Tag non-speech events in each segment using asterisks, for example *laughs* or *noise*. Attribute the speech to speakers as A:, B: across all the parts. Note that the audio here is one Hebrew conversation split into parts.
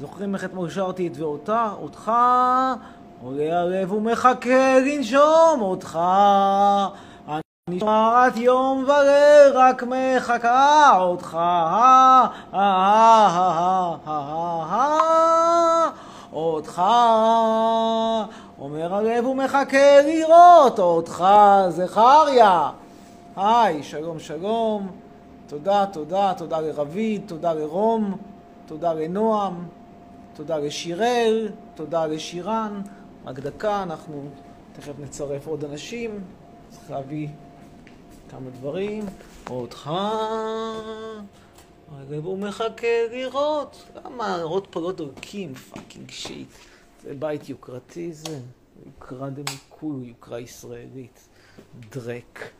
A: זוכרים איך אתמול שרתי את ואותה? אותך עולה ערב ומחכה לנשום אותך. אני שומעת יום וליל רק מחכה אותך. אותך אומר הלב ומחכה לראות אותך זכריה. היי, שלום שלום. תודה, תודה, תודה לרביד, תודה לרום, תודה לנועם, תודה לשיראל, תודה לשירן. רק דקה, אנחנו תכף נצרף עוד אנשים. צריך להביא כמה דברים. אותך, הוא מחכה לראות. למה לראות פה לא דורקים? פאקינג שיט. זה בית יוקרתי זה. יוקרה דמיקול, יוקרה ישראלית. דרק.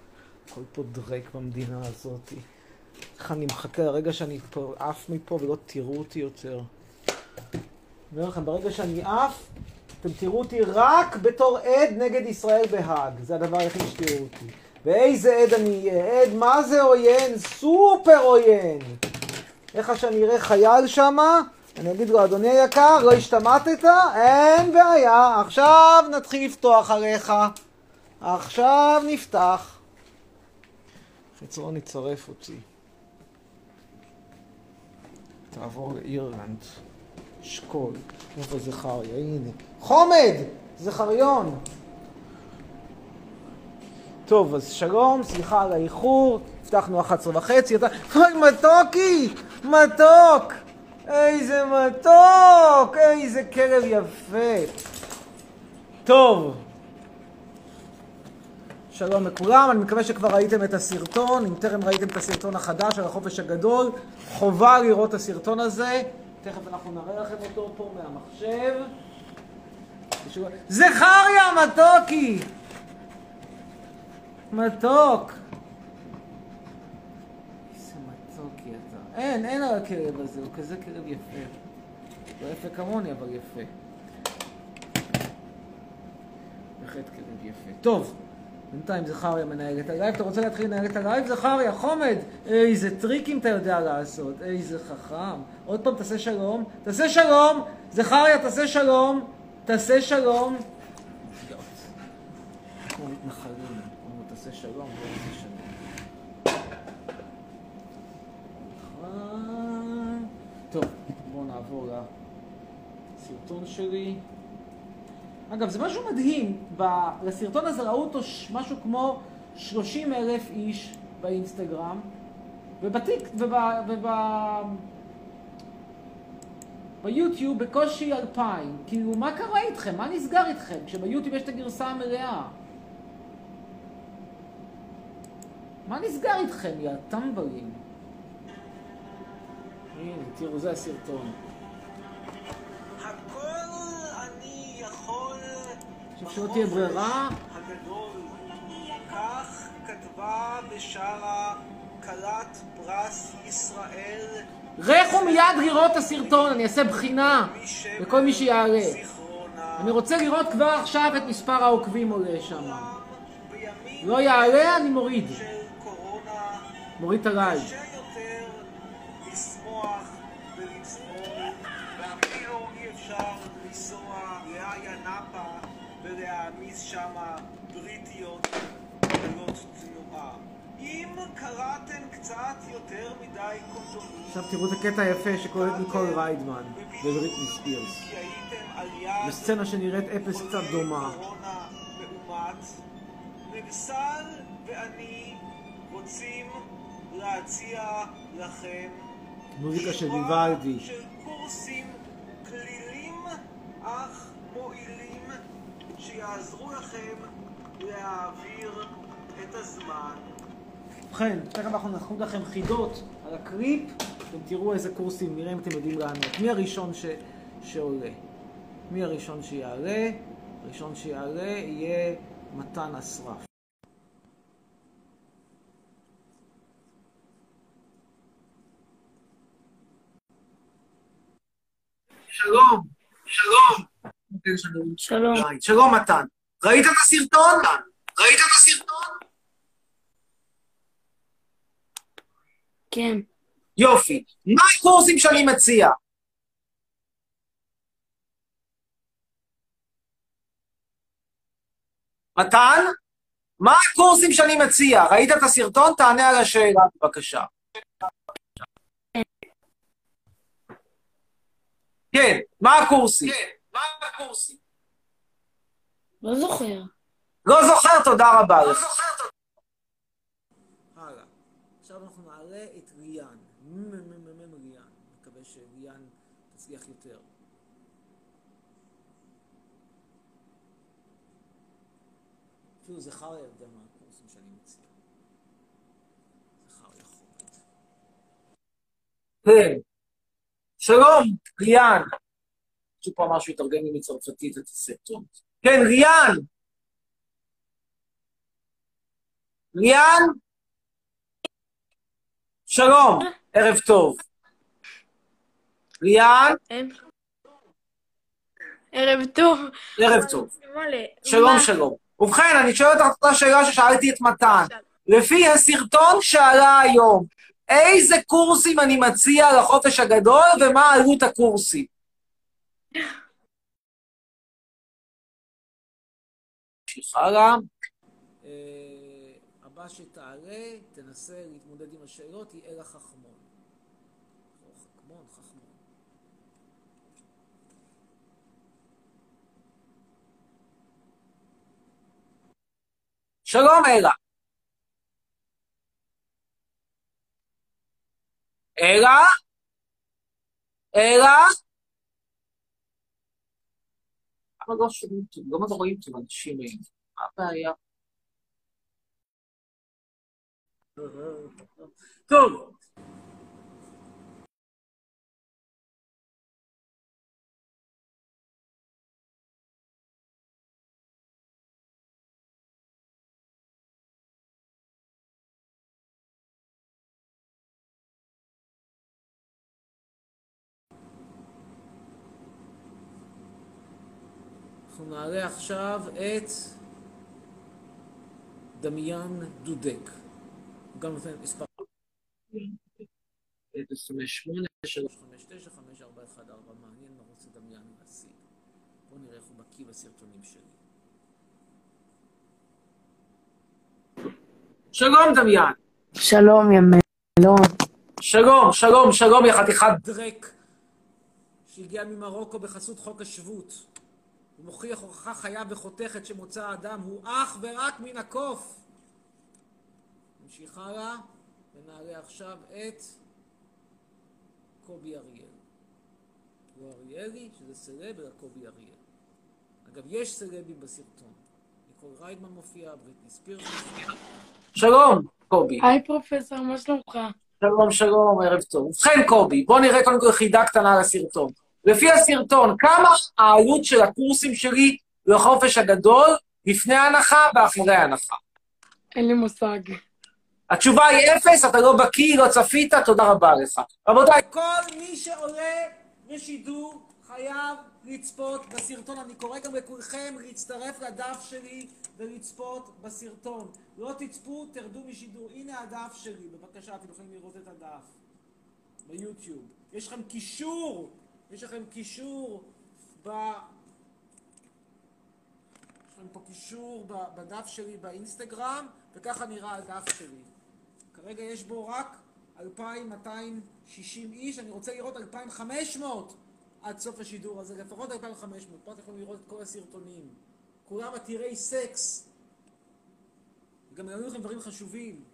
A: הכל פה דרק במדינה הזאתי. איך אני מחכה לרגע שאני עף מפה ולא תראו אותי יותר. אני אומר לכם, ברגע שאני עף, אתם תראו אותי רק בתור עד נגד ישראל בהאג. זה הדבר היחיד שתראו אותי. ואיזה עד אני אהיה? עד מה זה עוין? סופר עוין! איך שאני אראה חייל שמה, אני אגיד לו, אדוני היקר, לא השתמטת? אין בעיה, עכשיו נתחיל לפתוח עליך. עכשיו נפתח. חצרון יצרף אותי. תעבור לאירלנד. שקול. איפה זכריה? הנה. חומד! זכריון! טוב, אז שלום, סליחה על האיחור. הבטחנו 11 וחצי. אתה... אוי, מתוקי! מתוק! איזה מתוק! איזה כלב יפה! טוב. שלום לכולם, אני מקווה שכבר ראיתם את הסרטון, אם טרם ראיתם את הסרטון החדש על החופש הגדול, חובה לראות את הסרטון הזה, תכף אנחנו נראה לכם אותו פה מהמחשב. זכריה מתוקי! מתוק! איזה מתוקי אתה. אין, אין על הכלב הזה, הוא כזה כלב יפה. לא יפה כמוני, אבל יפה. בהחלט כלב יפה. טוב. בינתיים זכריה מנהל את הלייב. אתה רוצה להתחיל לנהל את הלייב? זכריה, חומד! איזה טריקים אתה יודע לעשות, איזה חכם. עוד פעם, תעשה שלום. תעשה שלום! זכריה, תעשה שלום! תעשה שלום! כמו מתנחלים, אומרים תעשה שלום, לא תעשה שלום. טוב, בואו נעבור לסרטון שלי. אגב, זה משהו מדהים, לסרטון הזה ראו אותו משהו כמו 30 אלף איש באינסטגרם, ובטיק, וב... וב... ביוטיוב בקושי אלפיים. כאילו, מה קרה איתכם? מה נסגר איתכם? כשביוטיוב יש את הגרסה המלאה. מה נסגר איתכם, יא טמבלים? הנה, תראו, זה הסרטון. עכשיו שלא תהיה ברירה. הגדול.
B: כך כתבה בשרה כלת פרס ישראל.
A: לכו מיד לראות את הסרטון, אני אעשה בחינה לכל מי שיעלה. אני רוצה לראות כבר עכשיו את מספר העוקבים עולה שם. לא יעלה, אני מוריד. מוריד את הלייב.
B: קצת יותר מדי קונדומים...
A: עכשיו תראו את הקטע היפה שקוראת ניקול ריידמן ובריטני ספירס. בסצנה שנראית אפס קצת דומה.
B: נגסל ואני רוצים להציע לכם
A: מוזיקה של ויוולדי.
B: של קורסים כלילים אך מועילים שיעזרו לכם להעביר את הזמן.
A: ובכן, תכף אנחנו נחוג לכם חידות על הקליפ, אתם תראו איזה קורסים, נראה אם אתם יודעים לענות. מי הראשון ש... שעולה? מי הראשון שיעלה? הראשון שיעלה יהיה מתן אסרף. שלום, שלום.
C: שלום.
A: שלום מתן. ראית את הסרטון? ראית את הסרטון?
D: כן.
E: יופי. מה הקורסים שאני מציע? מתן? מה הקורסים שאני מציע? ראית את הסרטון? תענה על השאלה, בבקשה. כן, מה הקורסים? כן, מה הקורסים?
D: לא זוכר.
E: לא זוכר, תודה רבה לך.
A: הלאה. עכשיו אנחנו נעלה את מ"מ ריאן. מקווה שריאן תצליח יותר. אפילו זכריה יודע מה הקורסים שאני מציע. זכריה.
E: כן. שלום, ריאן. מישהו פה אמר שהוא יתרגם לי מצרפתית את הסרטון. כן, ריאן! ריאן? שלום, ערב טוב.
D: אין. ערב טוב.
E: ערב טוב. שלום? שלום. ובכן, אני שואל אותך את אותה שאלה ששאלתי את מתן. לפי הסרטון שעלה היום, איזה קורסים אני מציע לחופש הגדול ומה עלות הקורסים? נמשיך *laughs* הלאה.
A: שתעלה, תנסה להתמודד עם השאלות, היא אלה חכמון. או חכמון, חכמון.
E: שלום, אלה. אלה? אלה? למה לא שומעים טוב? למה לא רואים טוב אנשים? מה הבעיה? טוב.
A: אנחנו נעלה עכשיו את דמיאן דודק. הוא גם נותן מספר
E: 058
A: 559 5414 מעניין מה רוצה דמיאן להשיג. בואו נראה איך הוא בקיא בסרטונים שלי.
E: שלום, דמיאן.
D: שלום, יא מלון.
E: שלום, שלום, שלום, יא חתיכת...
A: דרק שהגיע ממרוקו בחסות חוק השבות. הוא מוכיח הוכחה חיה וחותכת שמוצא האדם הוא אך ורק מן הקוף. נמשיך הלאה ונעלה עכשיו את קובי אריאל. לא אריאלי, שזה סלב, אלא קובי אריאל. אגב, יש סלבים בסרטון. ניקול ריידמן מופיע, בריטני ספירס.
E: שלום, קובי.
D: היי פרופסור, מה שלומך?
E: שלום, שלום, ערב טוב. ובכן, קובי, בוא נראה קודם כל חידה קטנה על הסרטון. לפי הסרטון, כמה העלות של הקורסים שלי לחופש הגדול לפני ההנחה ואחרי ההנחה?
D: אין לי מושג.
E: התשובה היא אפס, אתה לא בקיא, לא צפית, תודה רבה לך. רבותיי,
A: כל מי שעולה לשידור חייב לצפות בסרטון. אני קורא גם לכולכם להצטרף לדף שלי ולצפות בסרטון. לא תצפו, תרדו משידור. הנה הדף שלי, בבקשה, אתם יכולים לראות את הדף ביוטיוב. יש לכם קישור, יש לכם קישור ב... יש לכם פה קישור בדף שלי באינסטגרם, וככה נראה הדף שלי. כרגע יש בו רק 2,260 איש, אני רוצה לראות 2,500 עד סוף השידור הזה, לפחות 2,500. פה אתם יכולים לראות את כל הסרטונים. כולם עתירי סקס. גם יענו לכם דברים חשובים.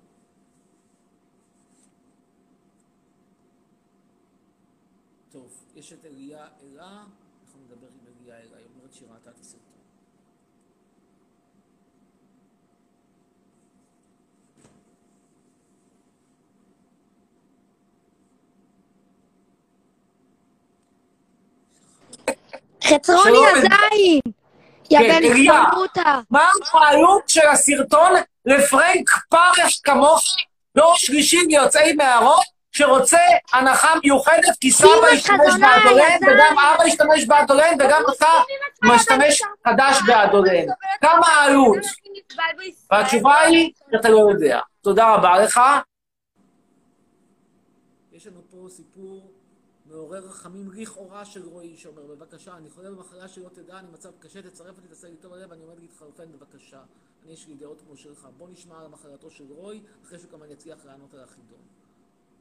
A: טוב, יש את אליה אלה, אנחנו נדבר עם אליה אלה, היא אומרת שהיא ראתה את הסרטון.
F: חצרוני. הזין! יא בן. חמוטה!
E: מה העלות של הסרטון לפרנק פרש כמוך, דור שלישי ליוצאי מערות, שרוצה הנחה מיוחדת כי סבא השתמש באדולן. וגם אבא השתמש באדולן, וגם אתה משתמש חדש באדולן. כמה העלות? והתשובה היא שאתה לא יודע. תודה רבה לך.
A: יש לנו פה סיפור מעורר רחמים לכאורה של רועי, שאומר, בבקשה, אני חולה במחלה שלא תדע, אני במצב קשה, תצרף אותי, תעשה לי טוב הלב, אני עומד להתחרפן, בבקשה. אני, יש לי דעות כמו שלך. בוא נשמע על מחלתו של רוי, אחרי שהוא כמובן יצליח לענות על החידון.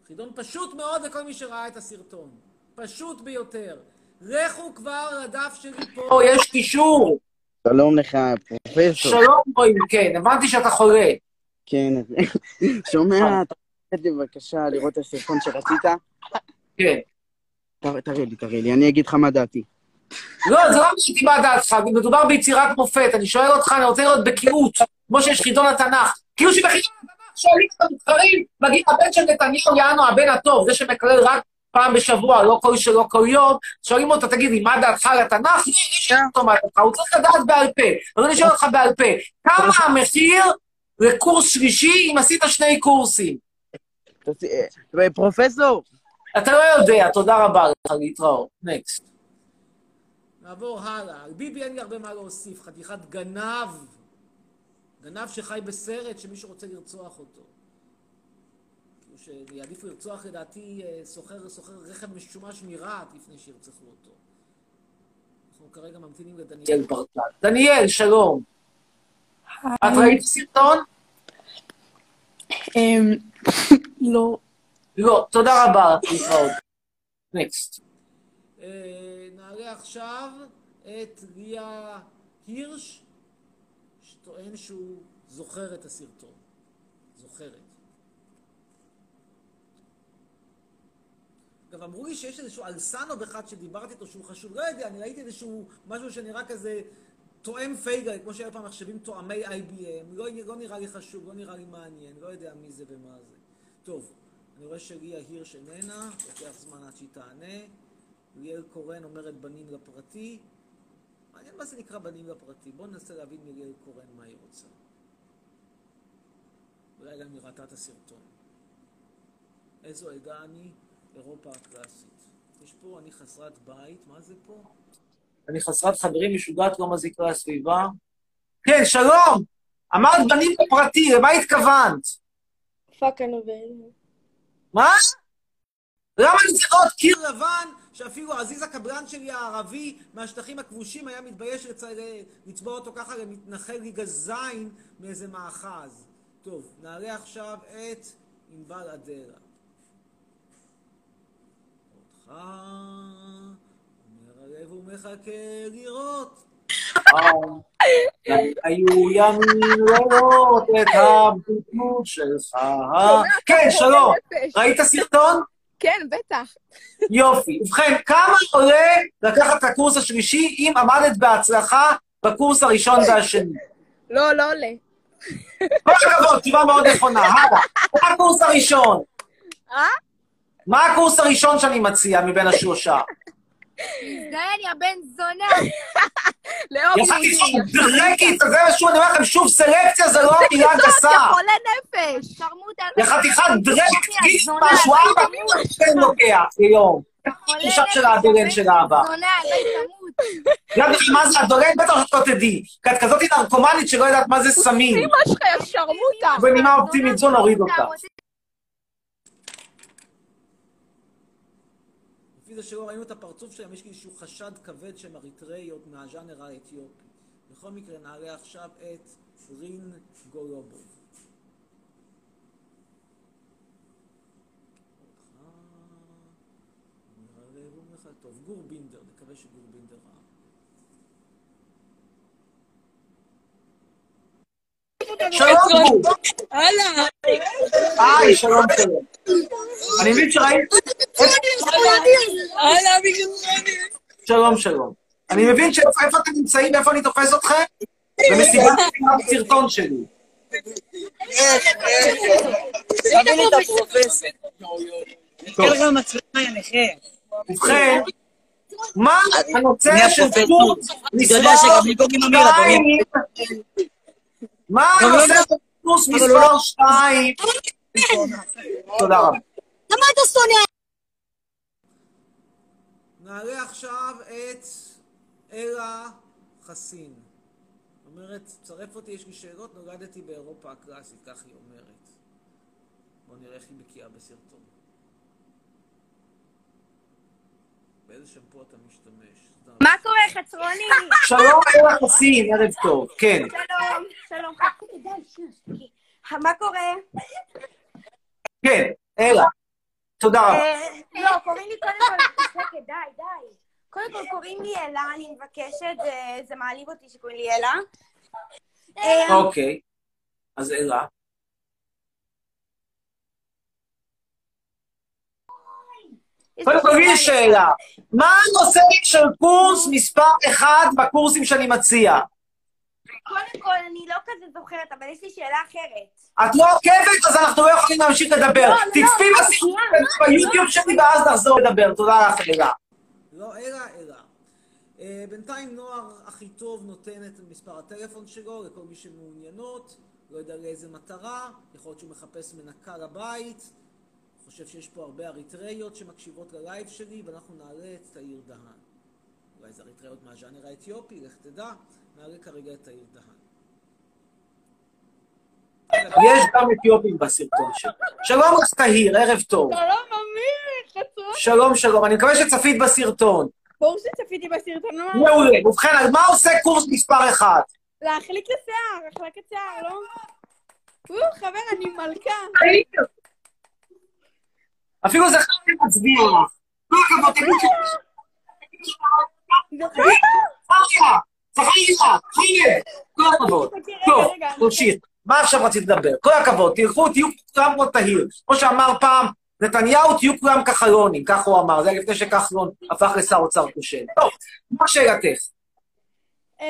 A: חידון פשוט מאוד לכל מי שראה את הסרטון. פשוט ביותר. לכו כבר לדף שלי פה.
G: יש קישור.
H: שלום לך, פרופסור.
G: שלום רועי, כן, הבנתי שאתה חולה.
H: כן, *laughs* שומע? לי בבקשה לראות את הסרטון שרצית?
G: כן.
H: תראה לי, תראה לי, אני אגיד לך מה דעתי.
G: לא, זה לא משנה מה דעתך, מדובר ביצירת מופת. אני שואל אותך, אני רוצה לראות בקיאות, כמו שיש חידון התנ"ך. כאילו שבחידון התנ"ך שואלים את המתחרים, מגיע הבן של נתניהו, יענו, הבן הטוב, זה שמקלל רק פעם בשבוע, לא כל שלא כל יום, שואלים אותו, תגיד לי, מה דעתך על התנ"ך? יש אותו מה דעתך, הוא צריך לדעת בעל פה. אז אני שואל אותך בעל פה, כמה המחיר לקורס שלישי אם עשית שני קורסים?
H: אה, פרופסור,
G: אתה לא יודע, תודה רבה לך, להתראות. נקסט.
A: נעבור הלאה. על ביבי אין לי הרבה מה להוסיף. חתיכת גנב. גנב שחי בסרט שמישהו רוצה לרצוח אותו. כאילו שיעדיפו לרצוח לדעתי אה, סוחר, סוחר רכב משומש מרהט לפני שירצחו אותו. אנחנו כרגע ממתינים לדניאל.
G: דניאל ברקת. דניאל, שלום. את ראית סרטון?
C: אמ, *laughs* לא.
G: לא, תודה רבה, להתראות. נקסט.
A: אה, נעלה עכשיו את ליה הירש, שטוען שהוא זוכר את הסרטון. זוכרת. אגב, אמרו לי שיש איזשהו אלסנוב אחד שדיברתי איתו שהוא חשוב. לא יודע, אני ראיתי איזשהו משהו שנראה כזה תואם פייגל, כמו שהיה פעם מחשבים תואמי IBM. לא, לא נראה לי חשוב, לא נראה לי מעניין, לא יודע מי זה ומה זה. טוב, אני רואה שליה הירש איננה, לוקח זמן עד שהיא תענה. ליאל קורן אומרת בנים לפרטי. מעניין מה זה נקרא בנים לפרטי. בואו ננסה להבין מליאל קורן מה היא רוצה. אולי גם היא ראתה את הסרטון. איזו עדה אני? אירופה הקלאסית. יש פה, אני חסרת בית, מה זה פה?
G: אני חסרת חברים, משוגעת, לא מזיקה לסביבה. כן, שלום! אמרת בנים בפרטי, למה התכוונת?
F: fuck הנובל.
G: מה? למה אני צריך עוד קיר?
A: לבן, שאפילו עזיז הקבלן שלי הערבי מהשטחים הכבושים היה מתבייש לצ... לצבוע אותו ככה למתנחל ליגה זין מאיזה מאחז. טוב, נעלה עכשיו את ענבל אדרה. אותך אומר הלב ומחכה לראות.
G: היו ימים לראות את הבדלות שלך. כן, שלום. ראית סרטון?
I: כן, בטח.
G: יופי. ובכן, כמה עולה לקחת את הקורס השלישי אם עמדת בהצלחה בקורס הראשון והשני?
I: לא, לא עולה.
G: כל הכבוד, תשובה מאוד נכונה. הלאה. מה הקורס הראשון?
I: אה?
G: מה הקורס הראשון שאני מציע מבין השלושה?
I: הזדיין, יא בן זונה. לאהוב יהודים.
G: דרקית, זה מה שהוא, אני אומר לכם, שוב, סלקציה זה לא מילה *laughs* גסה.
I: יא חולה נפש. שרמוטה.
G: חתיכת דרקט, גיס משהו, ארבע כן לוקח ביום. תחושה של האדולן של האבא. גם לך *laughs* מה זה אדולן, בטח שאת לא תדעי. כי את כזאת נרקומנית שלא יודעת מה זה סמים.
I: אמא שלך, יא שרמוטה.
G: בנימה אופטימית זו נוריד אותה.
A: לפי זה שלא ראינו את הפרצוף שלהם, יש איזשהו חשד כבד שהם אריתראיות מהז'אנר האתיופי. בכל מקרה, נעלה עכשיו את רין גולובוב. טוב, גור בינדר, נקווה שגור בינדר ראה.
G: שלום, גור.
C: הלאה.
G: היי, שלום, שלום. אני מבין שראית... שלום, שלום. אני מבין שאיפה איפה אתם נמצאים, איפה אני תופס אתכם? במסיבת הסרטון שלי. ובכן, מה הנושא של
J: אמיר, אדוני.
G: שתיים? מה
J: לא
G: הנושא של קורס מספר שתיים? תודה רבה.
F: למה אתה שונא?
A: נעלה עכשיו את אלה חסין. אומרת, צרף אותי, יש לי שאלות, נולדתי באירופה הקלאסית, כך היא אומרת. בואו נראה איך היא בקיאה בסרטון. באיזה שמפו אתה משתמש.
I: מה קורה, חצרוני? *laughs*
G: שלום, אלה חסין, ערב טוב. כן.
I: שלום, שלום. שתקי. מה קורה?
G: כן, אלה. תודה רבה.
I: אה, לא, קוראים לי קודם כל, שקט, די, די. קודם כל קוראים לי אלה, אני מבקשת, זה- מעליב אותי שקוראים לי אלה. אה,
G: אוקיי. אז אלה. קודם כל, לי
I: שאלה.
G: יש שאלה. מה הנושא של קורס מספר אחד בקורסים שאני מציע?
I: קודם כל, אני לא כזה זוכרת, אבל יש לי שאלה אחרת.
G: את לא עוקבת, אז אנחנו לא יכולים להמשיך לדבר.
I: לא,
G: תצפי
I: לא,
G: בסיכום
I: שנייה.
G: ביוטיוב שלי ואז נחזור לדבר. תודה לך, אלה.
A: לא, אלא, אלא. אה, בינתיים נוער הכי טוב נותן את מספר הטלפון שלו לכל מי שמעוניינות, לא יודע לאיזה מטרה, יכול להיות שהוא מחפש מנקה לבית, חושב שיש פה הרבה אריתראיות שמקשיבות ללייב שלי, ואנחנו נעלה את תאיר דהן. אולי זה אריתראיות מהז'אנר האתיופי, לך תדע, נעלה כרגע את תאיר דהן.
G: יש גם אתיופים בסרטון שלי. שלום לך, תהיר, ערב טוב.
C: שלום, אמיר, חצרון.
G: שלום, שלום. אני מקווה שצפית בסרטון.
C: ברור שצפיתי בסרטון, מה?
G: מעולה. ובכן, אז מה עושה קורס מספר אחד?
C: להחליק את השיער, החלקת שיער, לא? או, חבר, אני מלכה.
G: אפילו זה חייב להצביע לך. כל הכבוד, תגיד ש... זכריה, חייב. כל הכבוד. טוב, תמשיך. מה עכשיו רצית לדבר? כל הכבוד, תלכו, תהיו כולם כמו תהיר. כמו שאמר פעם, נתניהו, תהיו כולם כחלונים, כך הוא אמר. זה היה לפני שכחלון הפך לשר אוצר כושל. טוב, מה שאלתך?
C: אמ...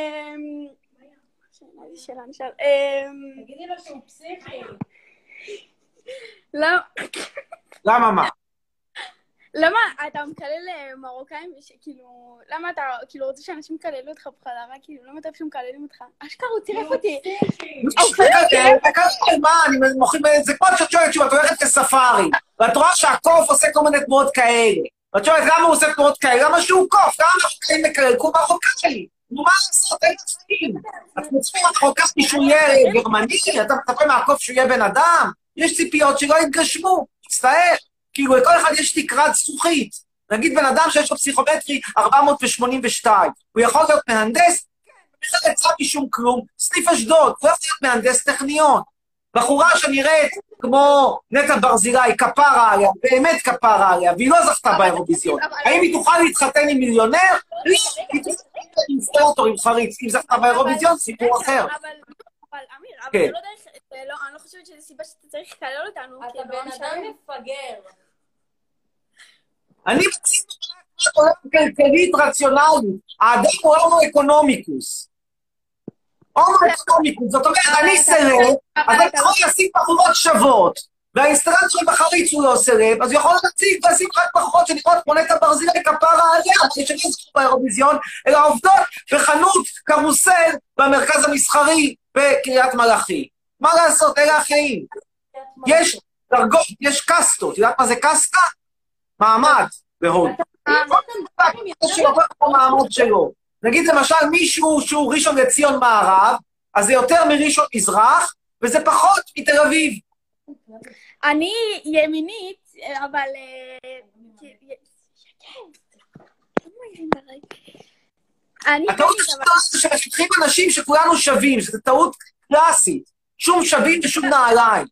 C: שאלה נשאל? אמ...
I: תגידי לו שהוא פסיכי.
C: למה-
G: למה מה?
C: למה אתה מקלל אה, מרוקאים, כאילו, למה אתה כאילו רוצה שאנשים יקללו אותך בחזרה, כאילו, למה אתה אוהב שמקללים אותך? אשכרה, הוא צירף אותי.
G: אני מוכרים, זה כמו שאת שואלת שוב, את הולכת לספארי, ואת רואה שהקוף עושה כל מיני תנועות כאלה. ואת שואלת למה הוא עושה תנועות כאלה? למה שהוא קוף? למה מרוקאים מקלל? כי הוא מרוקאי. נו, מה לעשות? אין צפים. את מצפים מרוקאי שהוא יהיה גרמני? אתה מצפה מהקוף שהוא יהיה בן אדם? יש ציפיות שלא יתגשמו, מצטער. כאילו, לכל אחד יש תקרת זכוכית. נגיד בן אדם שיש לו פסיכומטרי 482, הוא יכול להיות מהנדס? כן, בכלל יצא משום כלום, סניף אשדוד, הוא יכול להיות מהנדס טכניון. בחורה שנראית כמו נטע ברזילי, כפרה עליה, באמת כפרה עליה, והיא לא זכתה באירוויזיון. האם היא תוכל להתחתן עם מיליונר? לא, היא תוכל להתחתן עם אינסטלטור, עם חריץ. אם זכתה באירוויזיון, סיפור אחר.
C: אבל, אבל, אמיר, אבל
G: כן.
C: לא לא, אני לא חושבת שזו סיבה שאתה צריך לקלל אותנו.
I: אתה בן. אדם מפגר.
G: אני מציג תמונת עולם כלכלית רציונלית. האדם הוא הומו אקונומיקוס. הומו אקונומיקוס, זאת אומרת, אני סלב, אז אני יכול לשים בחורות שוות, והאינסטלטור שלי בחריץ הוא לא סלב, אז הוא יכול להציג ולשים רק בחורות שנראות כמו נטע ברזילי כפרה עליה, כדי שאני אזכור באירוויזיון, אלא עובדות בחנות קרוסל במרכז המסחרי בקריית מלאכי. מה לעשות, אלה החיים. יש דרגות, יש קסטות. יודעת מה זה קסטה? מעמד בהודו. שעובר במעמד שלו. נגיד למשל מישהו שהוא ראשון לציון מערב, אז זה יותר מראשון מזרח, וזה פחות מתל אביב.
C: אני ימינית, אבל... אה,
G: הטעות. הגדולה זה שמשליכים אנשים שכולנו שווים, שזו טעות קלאסית. שום שווים ושום נעליים.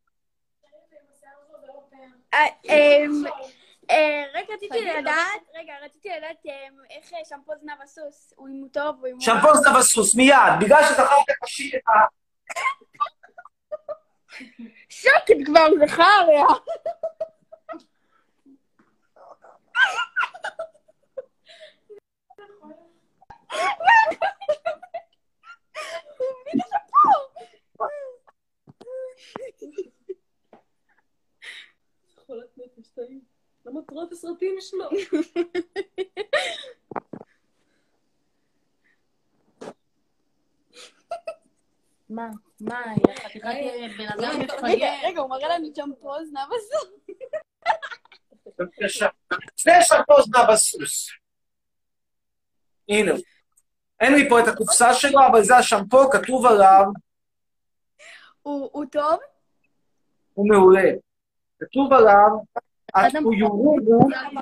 C: אה, אה, רק רציתי לדעת, רגע, רציתי לדעת אמ, איך אה, שמפו זנב הסוס, הוא אם הוא טוב או אם הוא...
G: שמפו זנב הסוס, מיד, בגלל שזכרת את ה...
C: שקט כבר, זכריה.
I: הסרטים שלו. מה? מה? חתיכת בן אדם
C: רגע,
I: מפגר.
C: רגע, הוא מראה לנו שמפו זנב הסוס.
G: זה שמפו זנב הסוס. הנה. הוא. אין לי פה את הקופסה שלו, אבל זה השמפו, כתוב עליו,
C: הוא טוב?
G: הוא מעולה. כתוב עליו, עטו יורו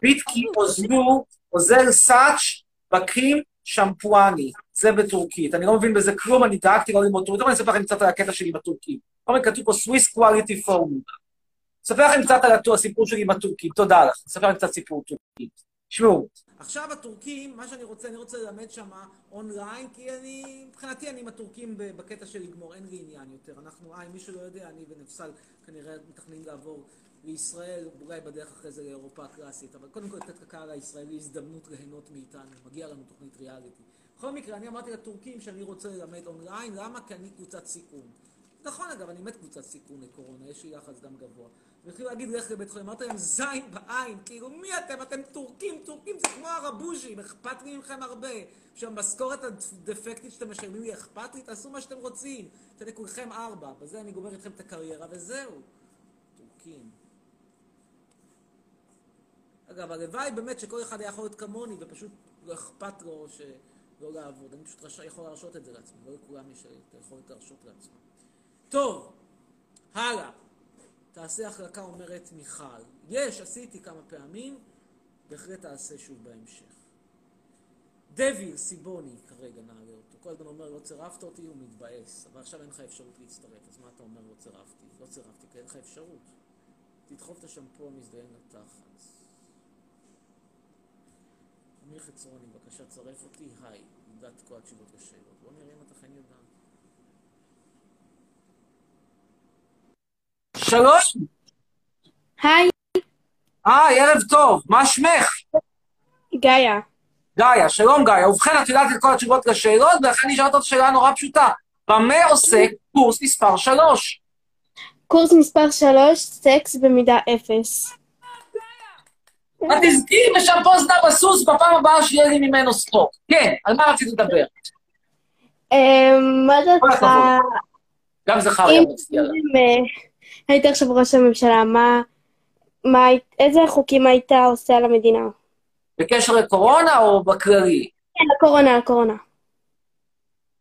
G: ביטקי אוזנו
E: עוזר סאץ' בקים שמפואני. זה בטורקית. אני לא מבין בזה כלום, אני דאגתי לא ללמוד טורקית, אני אספר לכם קצת על הקטע שלי עם הטורקים. כל מיני כתוב פה Swiss Quality Formula. אספר לכם קצת על הסיפור שלי עם הטורקים, תודה לך. אספר לכם קצת סיפור טורקי. תשמעו. עכשיו הטורקים, מה שאני רוצה, אני רוצה ללמד שם אונליין, כי אני, מבחינתי אני עם הטורקים בקטע של לגמור, אין לי עניין יותר. אנחנו, אה, אם מישהו לא יודע, אני ונפסל כנראה מתכננים לעבור לישראל, אולי בדרך אחרי זה לאירופה הקלאסית, אבל קודם כל לתת לקהל הישראלי הזדמנות ליהנות מאיתנו, מגיע לנו תוכנית ריאליטי. בכל מקרה, אני אמרתי לטורקים שאני רוצה ללמד אונליין, למה? כי אני קבוצת סיכון. נכון אגב, אני מת קבוצת סיכון לקורונה, יש לי יחס דם גבוה. והתחילו להגיד לך לבית חולים, אמרתי להם זין בעין, כאילו מי אתם? אתם טורקים, טורקים זה כמו הרבוז'ים, אכפת לי מכם הרבה. שהמשכורת הדפקטית שאתם משלמים לי אכפת לי, תעשו מה שאתם רוצים. אתם לכולכם ארבע, בזה אני גומר איתכם את הקריירה וזהו. טורקים. אגב, הלוואי באמת שכל אחד היה יכול להיות כמוני ופשוט לא אכפת לו שלא לעבוד. אני פשוט רשא, יכול להרשות את זה לעצמי, לא לכולם יש את היכולת להרשות לעצמם. טוב, הלאה. תעשה החלקה אומרת מיכל. יש, עשיתי כמה פעמים, בהחלט תעשה שוב בהמשך. דביל סיבוני, כרגע נעלה אותו. כל הזמן אומר, לא צירפת אותי, הוא מתבאס. אבל עכשיו אין לך אפשרות להצטרף, אז מה אתה אומר, לא צירפתי? לא צירפתי, כי אין לך אפשרות. תדחוף את השמפו המזדיין לתחת. אמיר חצרוני, בבקשה, צרף אותי, היי. יודעת כל התשובות לשאלות. בוא נראה אם אתה אכן יודעת. שלום!
K: היי,
E: היי, ערב טוב, מה שמך?
K: גאיה.
E: גאיה, שלום גאיה. ובכן, את יודעת את כל התשובות לשאלות, ולכן נשאלת אותה שאלה נורא פשוטה. במה עוסק קורס מספר 3?
K: קורס מספר 3, סקס במידה 0.
E: את תזכי בשמפו זנב הסוס בפעם הבאה שיהיה לי ממנו סטוק. כן, על מה רצית לדבר?
K: אמ, מה דעתך.
E: גם זכריה
K: אם
E: מצדיע לה.
K: היית עכשיו ראש הממשלה, מה, איזה חוקים היית עושה על המדינה?
E: בקשר לקורונה או בכללי?
K: כן, הקורונה, הקורונה.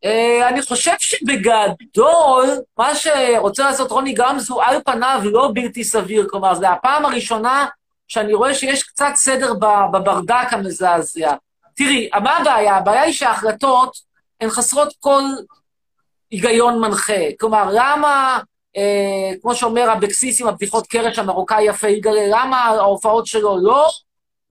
E: אה, אני חושב שבגדול, מה שרוצה לעשות רוני גמזו על פניו לא בלתי סביר. כלומר, זו הפעם הראשונה שאני רואה שיש קצת סדר בברדק המזעזע. תראי, מה הבעיה? הבעיה היא שההחלטות הן חסרות כל היגיון מנחה. כלומר, למה, אה, כמו שאומר אבקסיס עם הבדיחות קרש המרוקאי יפה יגאל, למה ההופעות שלו לא,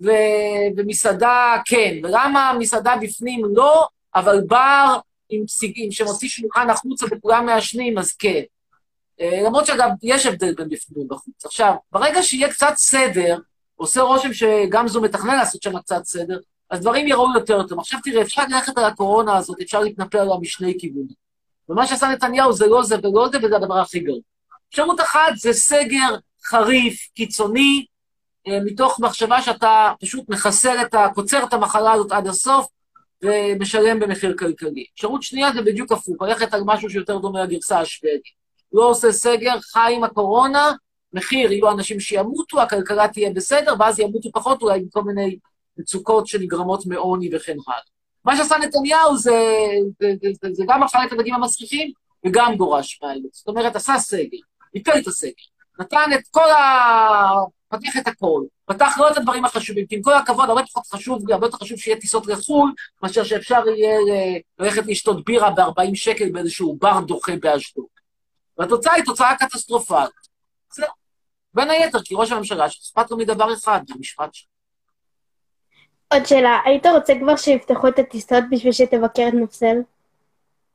E: ו- ומסעדה כן, ולמה מסעדה בפנים לא, אבל בר עם סיגים שמוציא שולחן החוצה וכולם מעשנים, אז כן. אה, למרות שאגב, יש הבדל בין בפנים ובחוץ. עכשיו, ברגע שיהיה קצת סדר, עושה רושם שגם זו מתכנן לעשות שם קצת סדר, אז דברים יראו יותר טוב. עכשיו תראה, אפשר ללכת על הקורונה הזאת, אפשר להתנפל עליה משני כיוונים. ומה שעשה נתניהו זה לא זה ולא זה, וזה הדבר הכי גרוע. אפשרות אחת זה סגר חריף, קיצוני, אה, מתוך מחשבה שאתה פשוט מחסר את ה... קוצר את המחלה הזאת עד הסוף, ומשלם במחיר כלכלי. אפשרות שנייה זה בדיוק הפוך, ללכת על משהו שיותר דומה לגרסה השוודית. לא עושה סגר, חי עם הקורונה, מחיר, יהיו אנשים שימותו, הכלכלה תהיה בסדר, ואז ימותו פחות אולי עם כל מיני מצוקות שנגרמות מעוני וכן הלאה. מה שעשה נתניהו זה, זה, זה, זה, זה גם אכל את הדגים המסריחים וגם גורש מהאלוץ. זאת אומרת, עשה סגר, ביטל את הסגר, נתן את כל ה... פתח את הכל, פתח לא את הדברים החשובים, כי עם כל הכבוד, הרבה פחות חשוב הרבה יותר חשוב שיהיה טיסות לחו"ל, מאשר שאפשר יהיה אה, ללכת לשתות בירה ב-40 שקל באיזשהו בר דוחה באשדוד. והתוצאה היא תוצאה קטסטרופלית. זהו. בין היתר, כי ראש הממשלה שאכפת לו מדבר אחד, מהמשפט שלו.
K: עוד שאלה, היית רוצה כבר שיפתחו את הטיסות בשביל שתבקר את נפסל?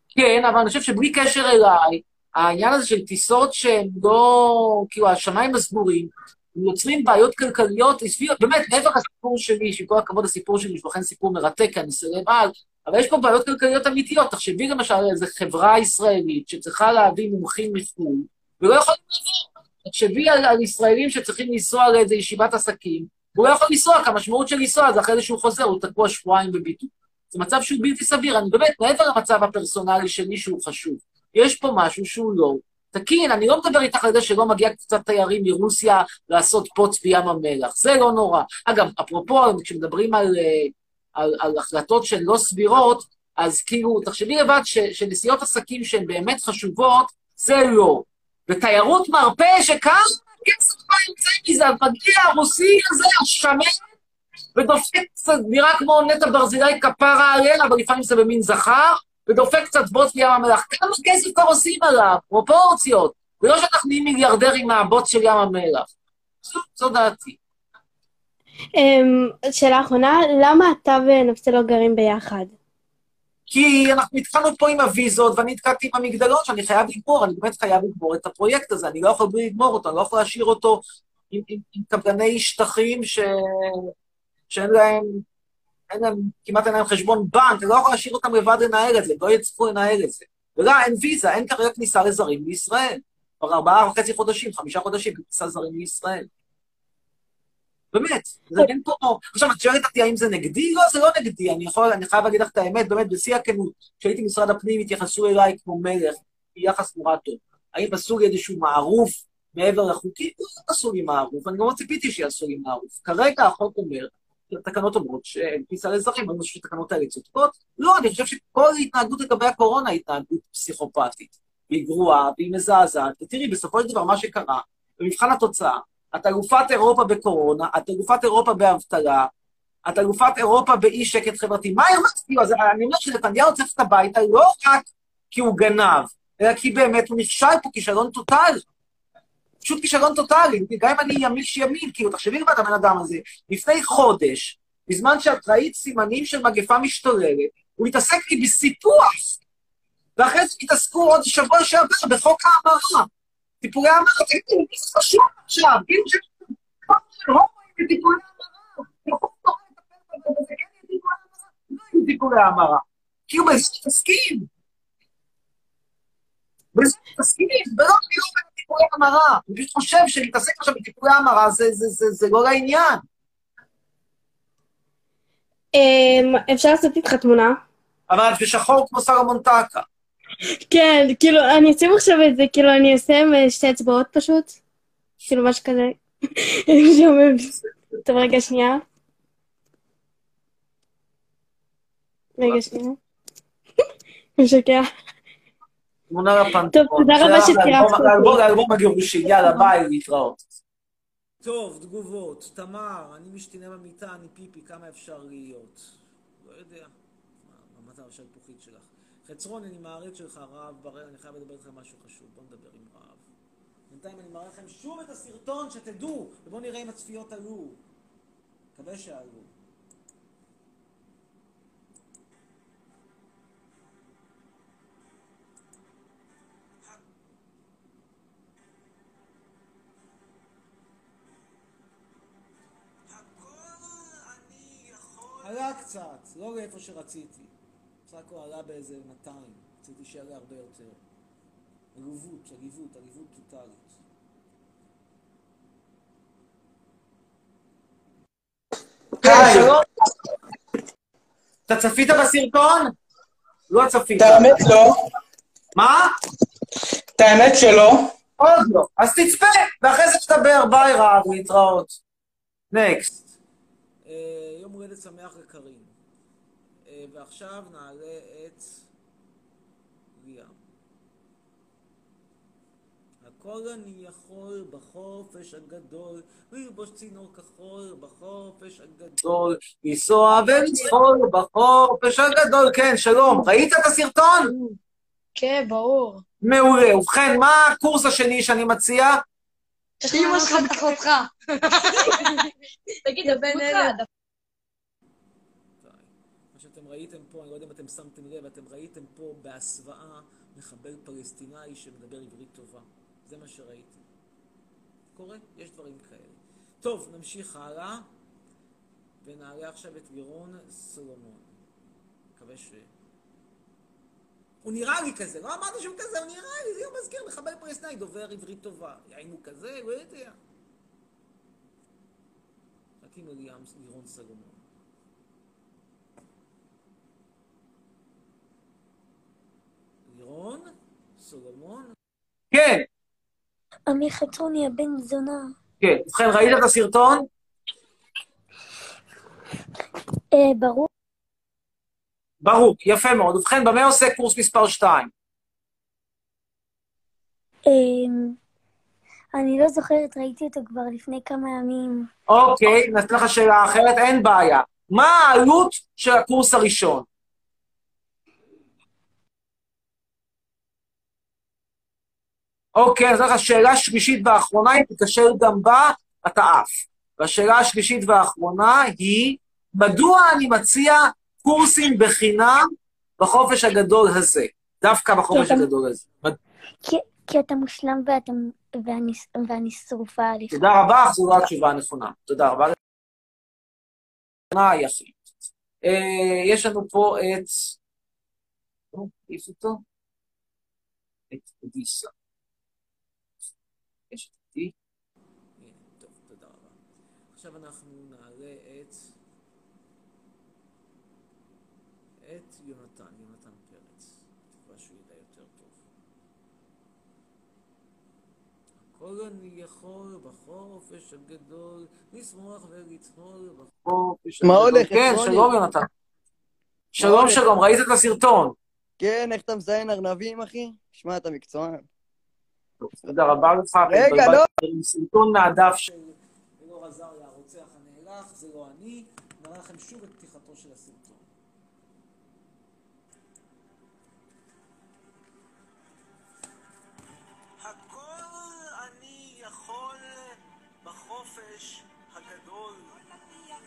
E: כן, אבל אני חושב שבלי קשר אליי, העניין הזה של טיסות שהן לא, כאילו, השמיים הסגורים, הם יוצרים בעיות כלכליות, באמת, מעבר לסיפור שלי, שעם כל הכבוד הסיפור שלי, יש לכן סיפור מרתק, כי אני סלב על, אבל יש פה בעיות כלכליות אמיתיות. תחשבי למשל איזו חברה ישראלית שצריכה להביא מומחים מחו"ל, ולא יכולים לעבור. תחשבי על, על ישראלים שצריכים לנסוע לאיזו ישיבת עסקים, והוא לא יכול לנסוע, כי המשמעות של לנסוע זה אחרי זה שהוא חוזר, הוא תקוע שבועיים בבידוד. זה מצב שהוא בלתי סביר. אני באמת, מעבר למצב הפרסונלי שלי שהוא חשוב, יש פה משהו שהוא לא תקין. אני לא מדבר איתך על זה שלא מגיע קצת תיירים מרוסיה לעשות פוץ בים המלח. זה לא נורא. אגב, אפרופו, כשמדברים על, אה, על, על החלטות שהן לא סבירות, אז כאילו, תחשבי לבד ש, שנסיעות עסקים שהן באמת חשובות, זה לא. ותיירות מרפא, שכמה כסף מה יוצא מזה, מגיע הרוסי הזה, השמן,
G: ודופק קצת, נראה כמו נטע ברזילי כפרה עליה, אבל לפעמים זה במין זכר, ודופק קצת בוץ בים המלח. כמה כסף כבר עושים עליו? פרופורציות. ולא שאנחנו נהיים מיליארדרים מהבוץ של ים המלח. זו דעתי.
F: אמ, שאלה אחרונה, למה אתה ונפסל לא גרים ביחד?
G: כי אנחנו התחלנו פה עם הוויזות, ואני התקעתי עם המגדלון שאני חייב לגמור, אני באמת חייב לגמור את הפרויקט הזה, אני לא יכול בלי לגמור אותו, אני לא יכול להשאיר אותו עם, עם, עם קבלני שטחים ש... שאין להם, אין להם, כמעט אין להם חשבון בנק, אני לא יכול להשאיר אותם לבד לנהל את זה, לא יצטרכו לנהל את זה. ולא, אין ויזה, אין כרגע כניסה לזרים לישראל. כבר ארבעה וחצי חודשים, חמישה חודשים, כניסה זרים לישראל. באמת, זה אין פה... עכשיו, את שואלת אותי האם זה נגדי? לא, זה לא נגדי. אני יכול, אני חייב להגיד לך את האמת, באמת, בשיא הכנות. כשהייתי במשרד הפנים, התייחסו אליי כמו מלך, ביחס נורא טוב. האם עשו לי איזשהו מערוף מעבר לחוקי? לא עשו לי מערוף, אני גם לא ציפיתי שיעשו לי מערוף. כרגע החוק אומר, התקנות אומרות שאין כניסה לאזרחים, אני חושב שהתקנות האלה צודקות. לא, אני חושב שכל התנהגות לגבי הקורונה היא התנהגות פסיכופתית. והיא גרועה, והיא מזעזעת. ותראי, בסופו של דבר, מה שקרה, במבחן התוצאה, את אלופת אירופה בקורונה, את אלופת אירופה באבטלה, את אלופת אירופה באי שקט חברתי. מה הרווחתי? אז אני אומר שנתניהו צריך את הביתה לא רק כי הוא גנב, אלא כי באמת הוא נכשל פה כישלון טוטאלי. פשוט כישלון טוטאלי. גם אם אני ימיש ימין, כאילו, תחשבי לבד הבן אדם הזה, לפני חודש, בזמן שאת ראית סימנים של מגפה משתוללת, הוא התעסק לי בסיפוח. ואחרי זה התעסקו עוד שבוע שעבר בחוק ההמרה. טיפולי המרה, תגידו, מי זה חשוב עכשיו? כאילו ש... טיפולי המרה. טיפולי המרה. כאילו בזה מתעסקים. בזה מתעסקים, ולא כאילו בטיפולי המרה. אני פשוט חושב שלהתעסק עכשיו בטיפולי המרה זה לא לעניין.
F: אמ, אפשר לעשות איתך תמונה?
G: אבל את בשחור כמו סלומון טקה.
F: כן, כאילו, אני אשים עכשיו את זה, כאילו, אני אעשה עם אה, שתי אצבעות פשוט. כאילו, משהו כזה. *laughs* שומעים. טוב, רגע, שנייה. רגע, שנייה. *laughs* משקע.
G: תמונה לפנתון.
F: טוב, תודה רבה שצירפת אותי.
G: לאלבום הגירושין, יאללה, *laughs* ביי, להתראות.
A: טוב, תגובות. תמר, אני משתנה במיטה, אני פיפי, כמה אפשר להיות? לא יודע. מה, רמת השלפוחית שלך. חצרון, אני מעריץ שלך, רב, בראל, אני חייב לדבר איתך משהו חשוב. בוא נדבר עם רב. בינתיים אני מראה לכם שוב את הסרטון, שתדעו, ובואו נראה אם הצפיות עלו. מקווה שעלו.
B: הכל אני יכול...
A: עלה קצת, לא לאיפה שרציתי. בסך הכל עלה באיזה 200, רציתי שיעלה הרבה יותר. עליבות, עליבות, עליבות טוטאלית.
G: אתה צפית בסרטון? לא צפית.
L: את האמת לא.
G: מה?
L: את האמת שלא.
G: עוד לא. אז תצפה, ואחרי זה תדבר, ביי רב, להתראות. נקסט.
A: אה, יום הולדת שמח לקארין. ועכשיו נעלה את ליאם. הכל אני יכול בחופש הגדול, ללבוש צינור כחול בחופש הגדול.
G: גדול, לנסוע ולצחול בחופש הגדול. כן, שלום. ראית את הסרטון?
M: כן, ברור.
G: מעולה. ובכן, מה הקורס השני שאני מציע?
M: אמא שלך אחותך. *laughs* תגיד, הבן אלה.
A: ראיתם פה, אני לא יודע אם אתם שמתם לב, אתם ראיתם פה בהסוואה מחבל פלסטיני שמדבר עברית טובה. זה מה שראיתם. קורה, יש דברים כאלה. טוב, נמשיך הלאה, ונעלה עכשיו את לירון סולומון. מקווה ש... הוא נראה לי כזה, לא אמרתי שהוא כזה, הוא נראה לי, זה הוא מזכיר מחבל פלסטיני, דובר עברית טובה. האם הוא כזה? לא יודע. רק עם לירון סולומון. לירון? סולומון?
G: כן,
M: אמיר חצרוני, הבן זונה.
G: כן. ובכן, ראית את הסרטון?
M: אה, ברור.
G: ברור, יפה מאוד. ובכן, במה עוסק קורס מספר 2?
M: אמ, אני לא זוכרת, ראיתי אותו כבר לפני כמה ימים.
E: אוקיי, נתן לך שאלה אחרת, אין בעיה. מה העלות של הקורס הראשון? אוקיי, אז לך שאלה שלישית ואחרונה, אם תיקשר גם בה, אתה עף. והשאלה השלישית והאחרונה היא, מדוע אני מציע קורסים בחינם בחופש הגדול הזה? דווקא בחופש הגדול הזה.
M: כי, כי אתה מושלם ואתה, ואני, ואני שרופה עליך.
E: תודה רבה, זו לא התשובה הנכונה. תודה רבה. אה, יש לנו פה את... נו, העיף אותו? את אדיסה. יש את עדי. הנה, טוב, תודה רבה. עכשיו אנחנו נעלה את... את יונתן, יונתן פרץ. תקווה שהוא ידע יותר טוב. הכל אני יכול בחופש הגדול, לשמוח ולצהול בחופש
H: מה
E: הגדול.
H: הולך,
E: כן? שלום יונתן. שלום? שלום, ראית את הסרטון?
H: כן, איך אתה מזיין ארנבים, אחי? שמע, אתה מקצוען.
E: תודה רבה לך.
H: רגע, לא.
E: סרטון מהדף של אלאור עזריה, הנאלח, זה לא אני. נראה לכם שוב את פתיחתו של הסרטון.
B: הכל אני יכול בחופש הגדול.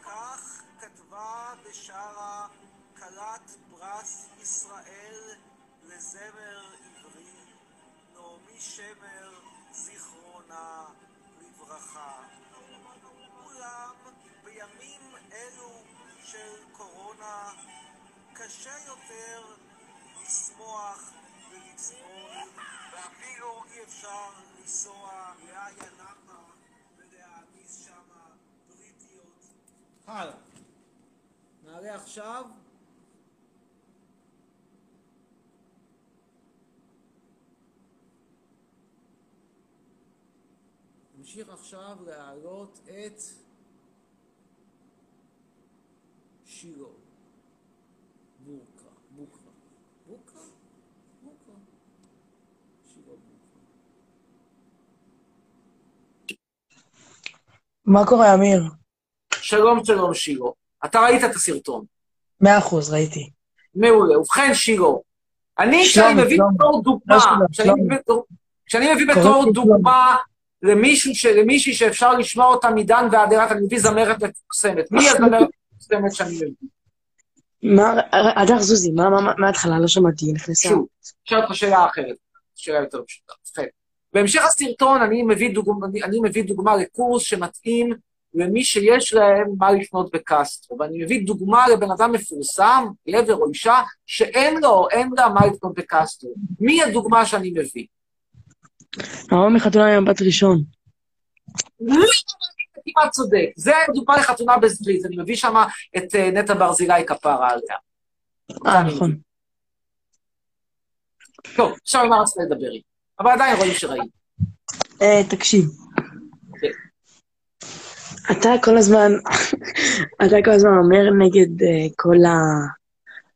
B: כך כתבה בשארה כלת פרס ישראל לזמר עברי, נעמי שמר,
E: עכשיו. נמשיך עכשיו להעלות את שילה. בוקרה. בוקרה. בוקרה? בוקרה. שילה בוקרה.
N: מה קורה, אמיר?
E: שלום, שלום, שירו. אתה ראית את הסרטון.
N: מאה אחוז, ראיתי.
E: מעולה. ובכן, שירו, אני, כשאני מביא. בתור דוגמה, כשאני. מביא בתור- דוגמה למישהי שאפשר לשמוע אותה מדן ועד אילת, אני מביא זמרת מפורסמת. מי הזמרת המפורסמת שאני מביא?
N: מה, הדר זוזי, מה, מה, מה- מההתחלה לא שמעתי, נכנסה.
E: שוב, אשאל אותך שאלה אחרת, שאלה יותר פשוטה. ובכן, בהמשך הסרטון אני מביא, דוגמה, אני, אני מביא דוגמה לקורס שמתאים למי שיש להם מה לפנות בקסטרו, ואני מביא דוגמה לבן אדם מפורסם, גבר או אישה, שאין לו, אין לה מה לפנות בקסטרו. מי הדוגמה שאני מביא?
N: ההוא מחתונה עם בת ראשון.
E: כמעט צודק. זה דוגמה לחתונה בזריז, אני מביא שם את אה, נטע ברזילי כפרה עליה.
N: אה, נכון.
E: טוב, עכשיו מה רצית לדבר איתי? אבל עדיין רואים שראיתי.
N: אה, תקשיב. אתה כל הזמן, אתה כל הזמן אומר נגד אה, כל ה...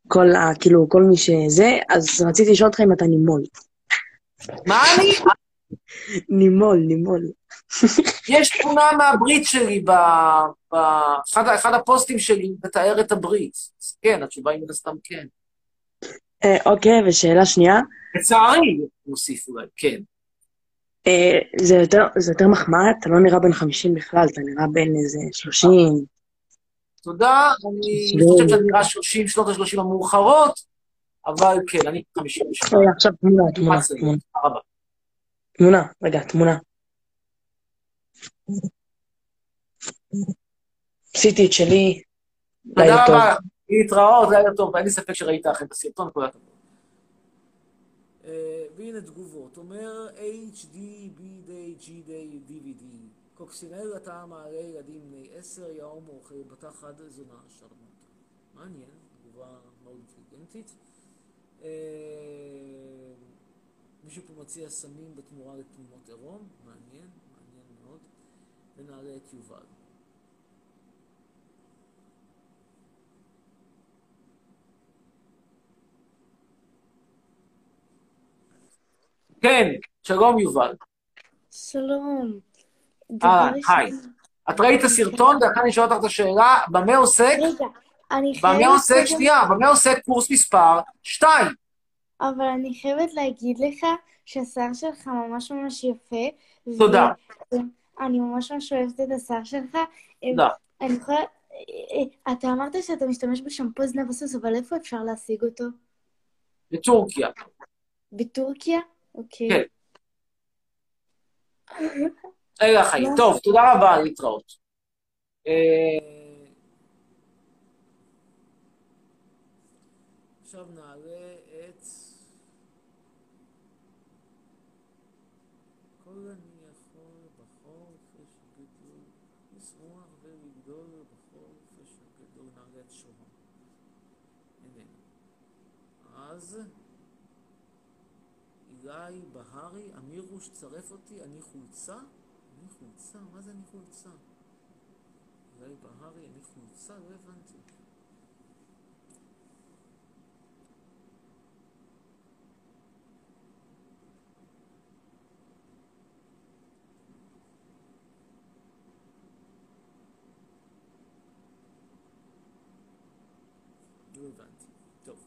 N: כל ה... כאילו, כל מי שזה, אז רציתי לשאול אותך אם אתה נימול.
E: מה אני?
N: נימול, נימול.
E: יש תמונה מהברית שלי, באחד אחד הפוסטים שלי מתאר את הברית. אז כן, התשובה היא מן הסתם כן.
N: אה, אוקיי, ושאלה שנייה,
E: לצערי, נוסיף אולי, כן.
N: אה, זה יותר, זה יותר מחמאה, אתה לא נראה בן 50 בכלל, אתה נראה בן איזה 30.
E: תודה, אני חושב שאני נראה 30, שנות ה-30 המאוחרות, אבל כן, אני 58.
N: רגע, עכשיו תמונה, תמונה. תמונה. רגע, תמונה. עשיתי את שלי,
E: תודה
N: לילה טוב.
E: רבה, להתראות, לילה טוב, אין לי ספק שראית אחרי את הסרטון, כל הכבוד. והנה תגובות, אומר HD, B-Day, G-Day, DVD. קוקסינל אתה מעלה ילדים בני עשר, יאום אוכל בתחת זונה שרמוטה. מעניין, תגובה מאוד אינטליגנטית. אה, מישהו פה מציע סמים בתמורה לתמונות עירום, מעניין, מעניין מאוד. ונעלה את יובל. כן, שלום יובל.
F: שלום.
A: אהלן,
F: דבר
A: היי. את ראית את הסרטון, ולכן אני שואל אותך את השאלה, במה עוסק,
F: רגע, אני
A: במה
F: חייבת...
A: עוסק,
F: קודם-
A: שנייה, במה עוסק קורס מספר 2?
F: אבל אני חייבת להגיד לך שהשיער שלך ממש ממש יפה.
A: תודה.
F: אני ממש ממש אוהבת את השיער שלך.
A: תודה.
F: אני יכולה... אה, אתה אמרת שאתה משתמש בשמפו זנב הסוס, אבל איפה אפשר להשיג אותו?
A: בטורקיה.
F: בטורקיה? אוקיי.
A: כן. אלה החיים. טוב, תודה רבה, להתראות. אה, עכשיו נעלה את... כל אני יכול בחופש הגדול, לשמוח ולגדול בחופש הגדול. נעלה את שוהם. איננו. אז... אילי בהרי, אמירוש, צרף אותי, אני חולצה? אני חולצה? מה זה אני חולצה? אילי בהרי, אני חולצה? לא הבנתי. לא הבנתי. טוב.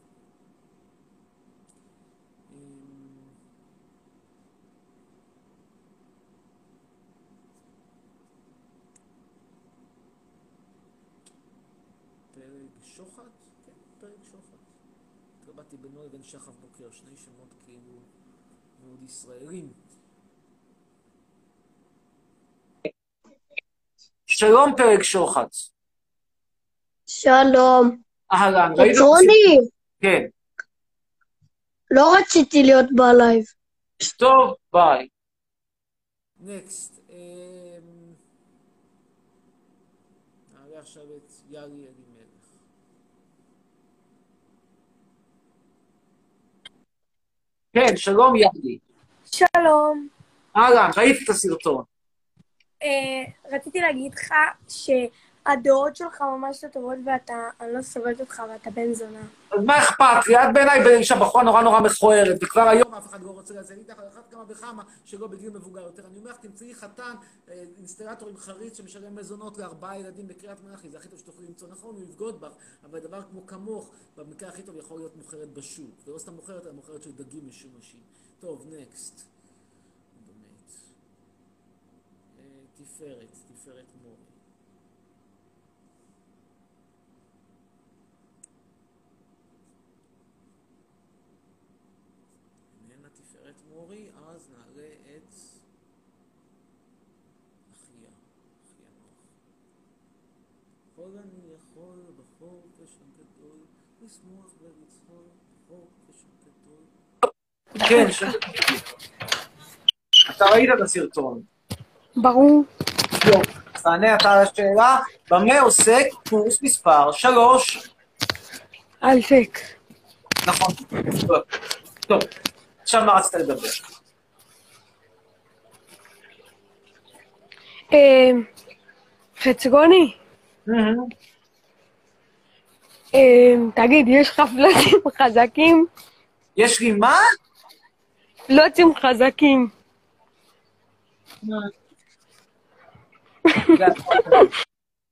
A: אמ, פרק שוחט? כן, פרק שוחט. התלבטתי בינו לבין שחף בוקר, שני שמות כאילו מאוד ישראלים. שלום פרק שוחט.
D: שלום.
A: אהלן, ראית?
D: רוני?
A: כן.
D: לא רציתי להיות בלייב.
A: טוב, ביי. next. נעלה עכשיו את אלימלך. כן, שלום יארי.
K: שלום.
A: אהלן, ראיתי את הסרטון.
K: אה, רציתי להגיד לך שהדעות שלך ממש לא טובות ואתה, אני לא סובלת אותך ואתה בן זונה.
A: אז מה אכפת לי? את בעיניי אישה בחורה נורא נורא מכוערת, וכבר היום אף אחד לא רוצה לזה. אני על אחת כמה וכמה שלא בגיל מבוגר יותר. אני אומר לך, תמצאי חתן, אה, אינסטלטור עם חריץ שמשלם מזונות לארבעה ילדים בקריית מלאכי, זה הכי טוב שתוכלי למצוא. נכון, הוא יבגוד בך, אבל דבר כמו כמוך, במקרה הכי טוב יכול להיות מוכרת בשוק. ולא סתם מוכרת, אלא מוכרת של דגים משומשים. טוב, נקסט. באמת. אה, תפארת, תפארת מורי. איננה תפארת מורי, אז נעלה את אחיה, אחיה נוח. כל אני יכול בחופש הגדול, לשמוח ולצחול בחופש הגדול. כן, ש... *laughs* אתה ראית את הסרטון.
D: ברור.
A: טוב, אז תענה אתה על השאלה, במה עוסק קורס מספר 3?
D: הייטק.
A: נכון. טוב. עכשיו מה רצית לדבר?
D: אה, חצרוני, אה, תגיד, יש לך פלוטים חזקים?
A: יש לי מה?
D: פלוטים חזקים.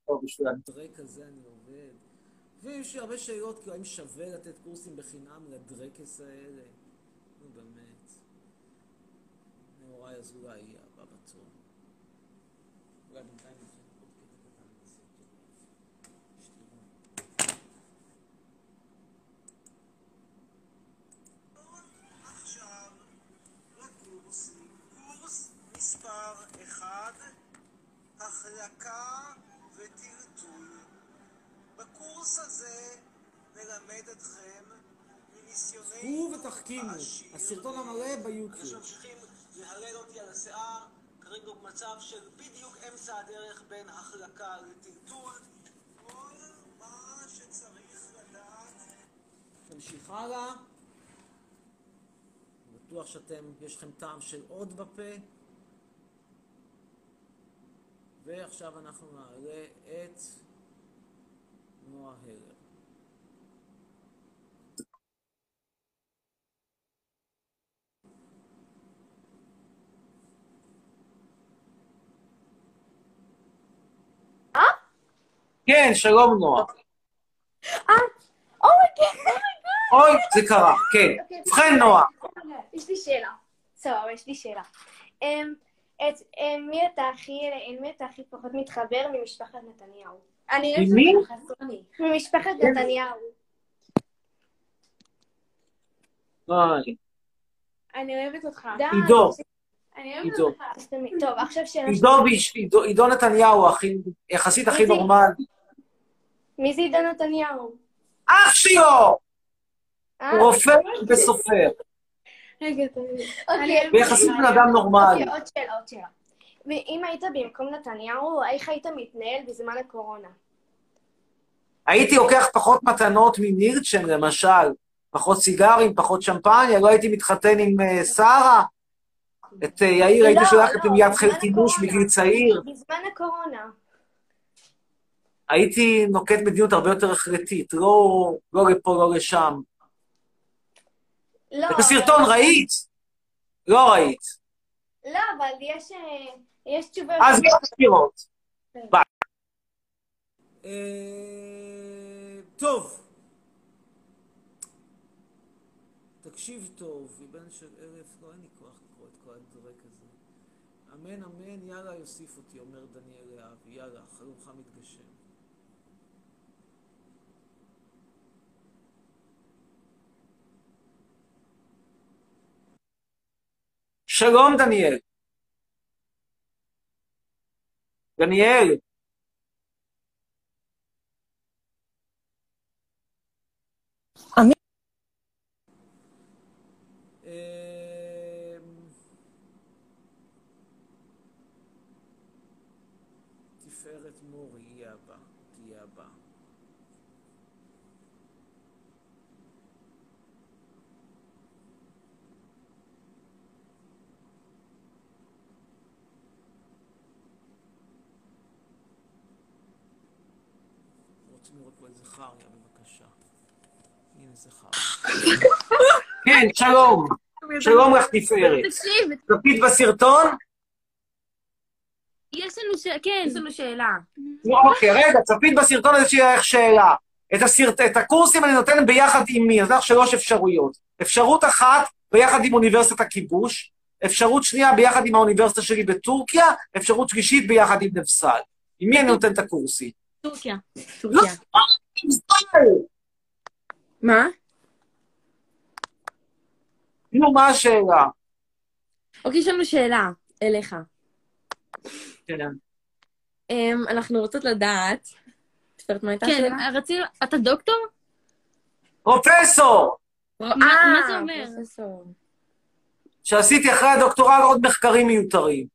A: טוב, בשביל הדרק הזה אני עובד. ויש לי הרבה שאלות, כאילו, האם שווה לתת קורסים בחינם לדרקס האלה? נו, באמת. נאורי אזולאי יהיה הבא בתור. אולי בינתיים ניתן עוד קטע קטן בסרטון. שתראו.
B: עכשיו לקורס, קורס מספר 1, החלקה וטלטול. בקורס הזה נלמד אתכם מניסיוננו
A: צאו ותחכימו, הסרטון המלא ביוטיוב.
B: שממשיכים להלל אותי על השיער, כרגע במצב של בדיוק אמצע הדרך בין החלקה לטלטול. כל מה שצריך לדעת
A: נמשיך הלאה. בטוח שאתם, יש לכם טעם של עוד בפה. ועכשיו אנחנו נעלה את נועה הלר. אה?
G: כן, שלום נועה.
I: אה, אה, oh oh
G: אוי, זה קרה, כן. אוקיי, ובכן, נועה.
K: יש לי שאלה. סבבה, יש לי שאלה. אמ, את- אמ, מי אתה הכי, אל מי אתה הכי פחות מתחבר ממשפחת נתניהו? אני? אותך, חסוני. ממשפחת נתניהו.
G: אוי,
K: אני אוהבת אותך.
G: עידו.
K: אני אוהבת
G: עידו.
K: אותך. טוב, עכשיו שאלה
G: עידו עידו- עידו נתניהו, הכי- יחסית הכי נורמלי.
K: מי זה עידו נתניהו?
G: אח שלו!
K: אה?
G: הוא רופא וסופר.
K: רגע, תגיד.
I: אוקיי.
G: ויחסית בן אדם נורמלי.
K: אוקיי, עוד שאלה, עוד שאלה. ואם היית במקום נתניהו, איך היית מתנהל בזמן הקורונה?
G: הייתי לוקח פחות מתנות מנירצ'ן, למשל. פחות סיגרים, פחות שמפניה, לא הייתי מתחתן עם אה, שרה. את אה, יאיר הייתי שולח את מיד
K: בזמן
G: חיל כיבוש
K: הקורונה.
G: מגיל צעיר.
K: בזמן הקורונה.
G: הייתי נוקט מדיניות הרבה יותר החלטית, לא, לא לפה, לא לשם.
K: לא,
G: את הסרטון
K: אבל-
G: ראית? לא ראית.
K: לא, אבל יש, אה, יש תשובה...
G: אז לא חקירות. ביי.
A: אה, טוב. תקשיב טוב, מבן של אלף, לא, אין לי כוח לקרוא את כל הדרק הזה. אמן, אמן, יאללה, יוסיף אותי, אומר דניאל להבי, יאללה, חלומך מתגשם.
G: שלום, דניאל. דניאל.
A: אמ, תפארת מורי יהיה הבא, תהיה הבא. רוצים לראות פה איזה חריה, בבקשה. הנה זה חריה.
G: כן, שלום. שלום לך, תפארת.
F: תקשיב,
G: צפית בסרטון?
F: יש לנו ש... כן. יש לנו שאלה.
G: אוקיי, רגע, צפית בסרטון הזה שיהיה לך שאלה. את, הסרט, את הקורסים אני נותן ביחד עם מי? אז לך שלוש אפשרויות. אפשרות אחת, ביחד עם אוניברסיטת הכיבוש, אפשרות שנייה, ביחד עם האוניברסיטה שלי בטורקיה, אפשרות שלישית, ביחד עם נבסל. עם מי אני נותן את הקורסים?
F: טורקיה.
G: לא, נבסל!
F: מה?
G: נו, מה השאלה?
O: אוקיי, יש לנו שאלה אליך.
G: כן.
O: אמ, אנחנו רוצות לדעת... תפארת, מה הייתה
F: כן? רצינו... אתה דוקטור?
G: פרופסור!
F: מה מה זה אומר?
O: פרופסור.
G: שעשיתי אחרי הדוקטורט עוד מחקרים מיותרים.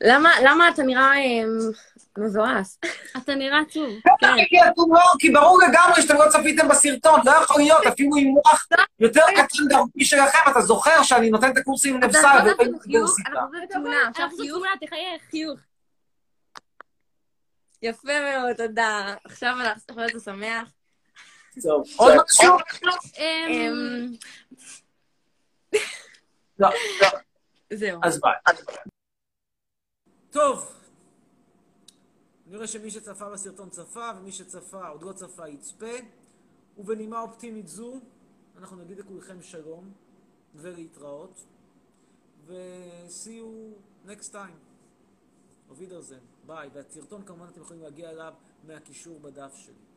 O: למה, למה אתה נראה אמ, מבואס?
F: אתה נראה עצוב.
G: בטח, כי אתם לא, כי ברור לגמרי שאתם לא צפיתם בסרטון, לא יכול להיות, אפילו עם מוח יותר קטן דרכי שלכם, אתה זוכר שאני נותן את הקורסים עם נבסל
O: אנחנו
G: ולא עם
O: עשינו חיוך,
G: אוניברסיטה.
O: אנחנו עשינו תמונה, עכשיו
F: אנחנו
O: חיוך.
F: תמונה, תחייך.
O: חיוך. יפה מאוד, תודה. עכשיו אנחנו יכולים להיות שמח.
G: טוב, עוד משהו?
F: אמ,
G: לא, לא.
O: זהו.
G: אז ביי.
A: טוב, נראה שמי שצפה בסרטון צפה, ומי שצפה עוד לא צפה יצפה. ובנימה אופטימית זו, אנחנו נגיד לכולכם שלום ולהתראות, ו-see you next time. Wiedersehen, ביי. והסרטון כמובן אתם יכולים להגיע אליו מהקישור בדף שלי.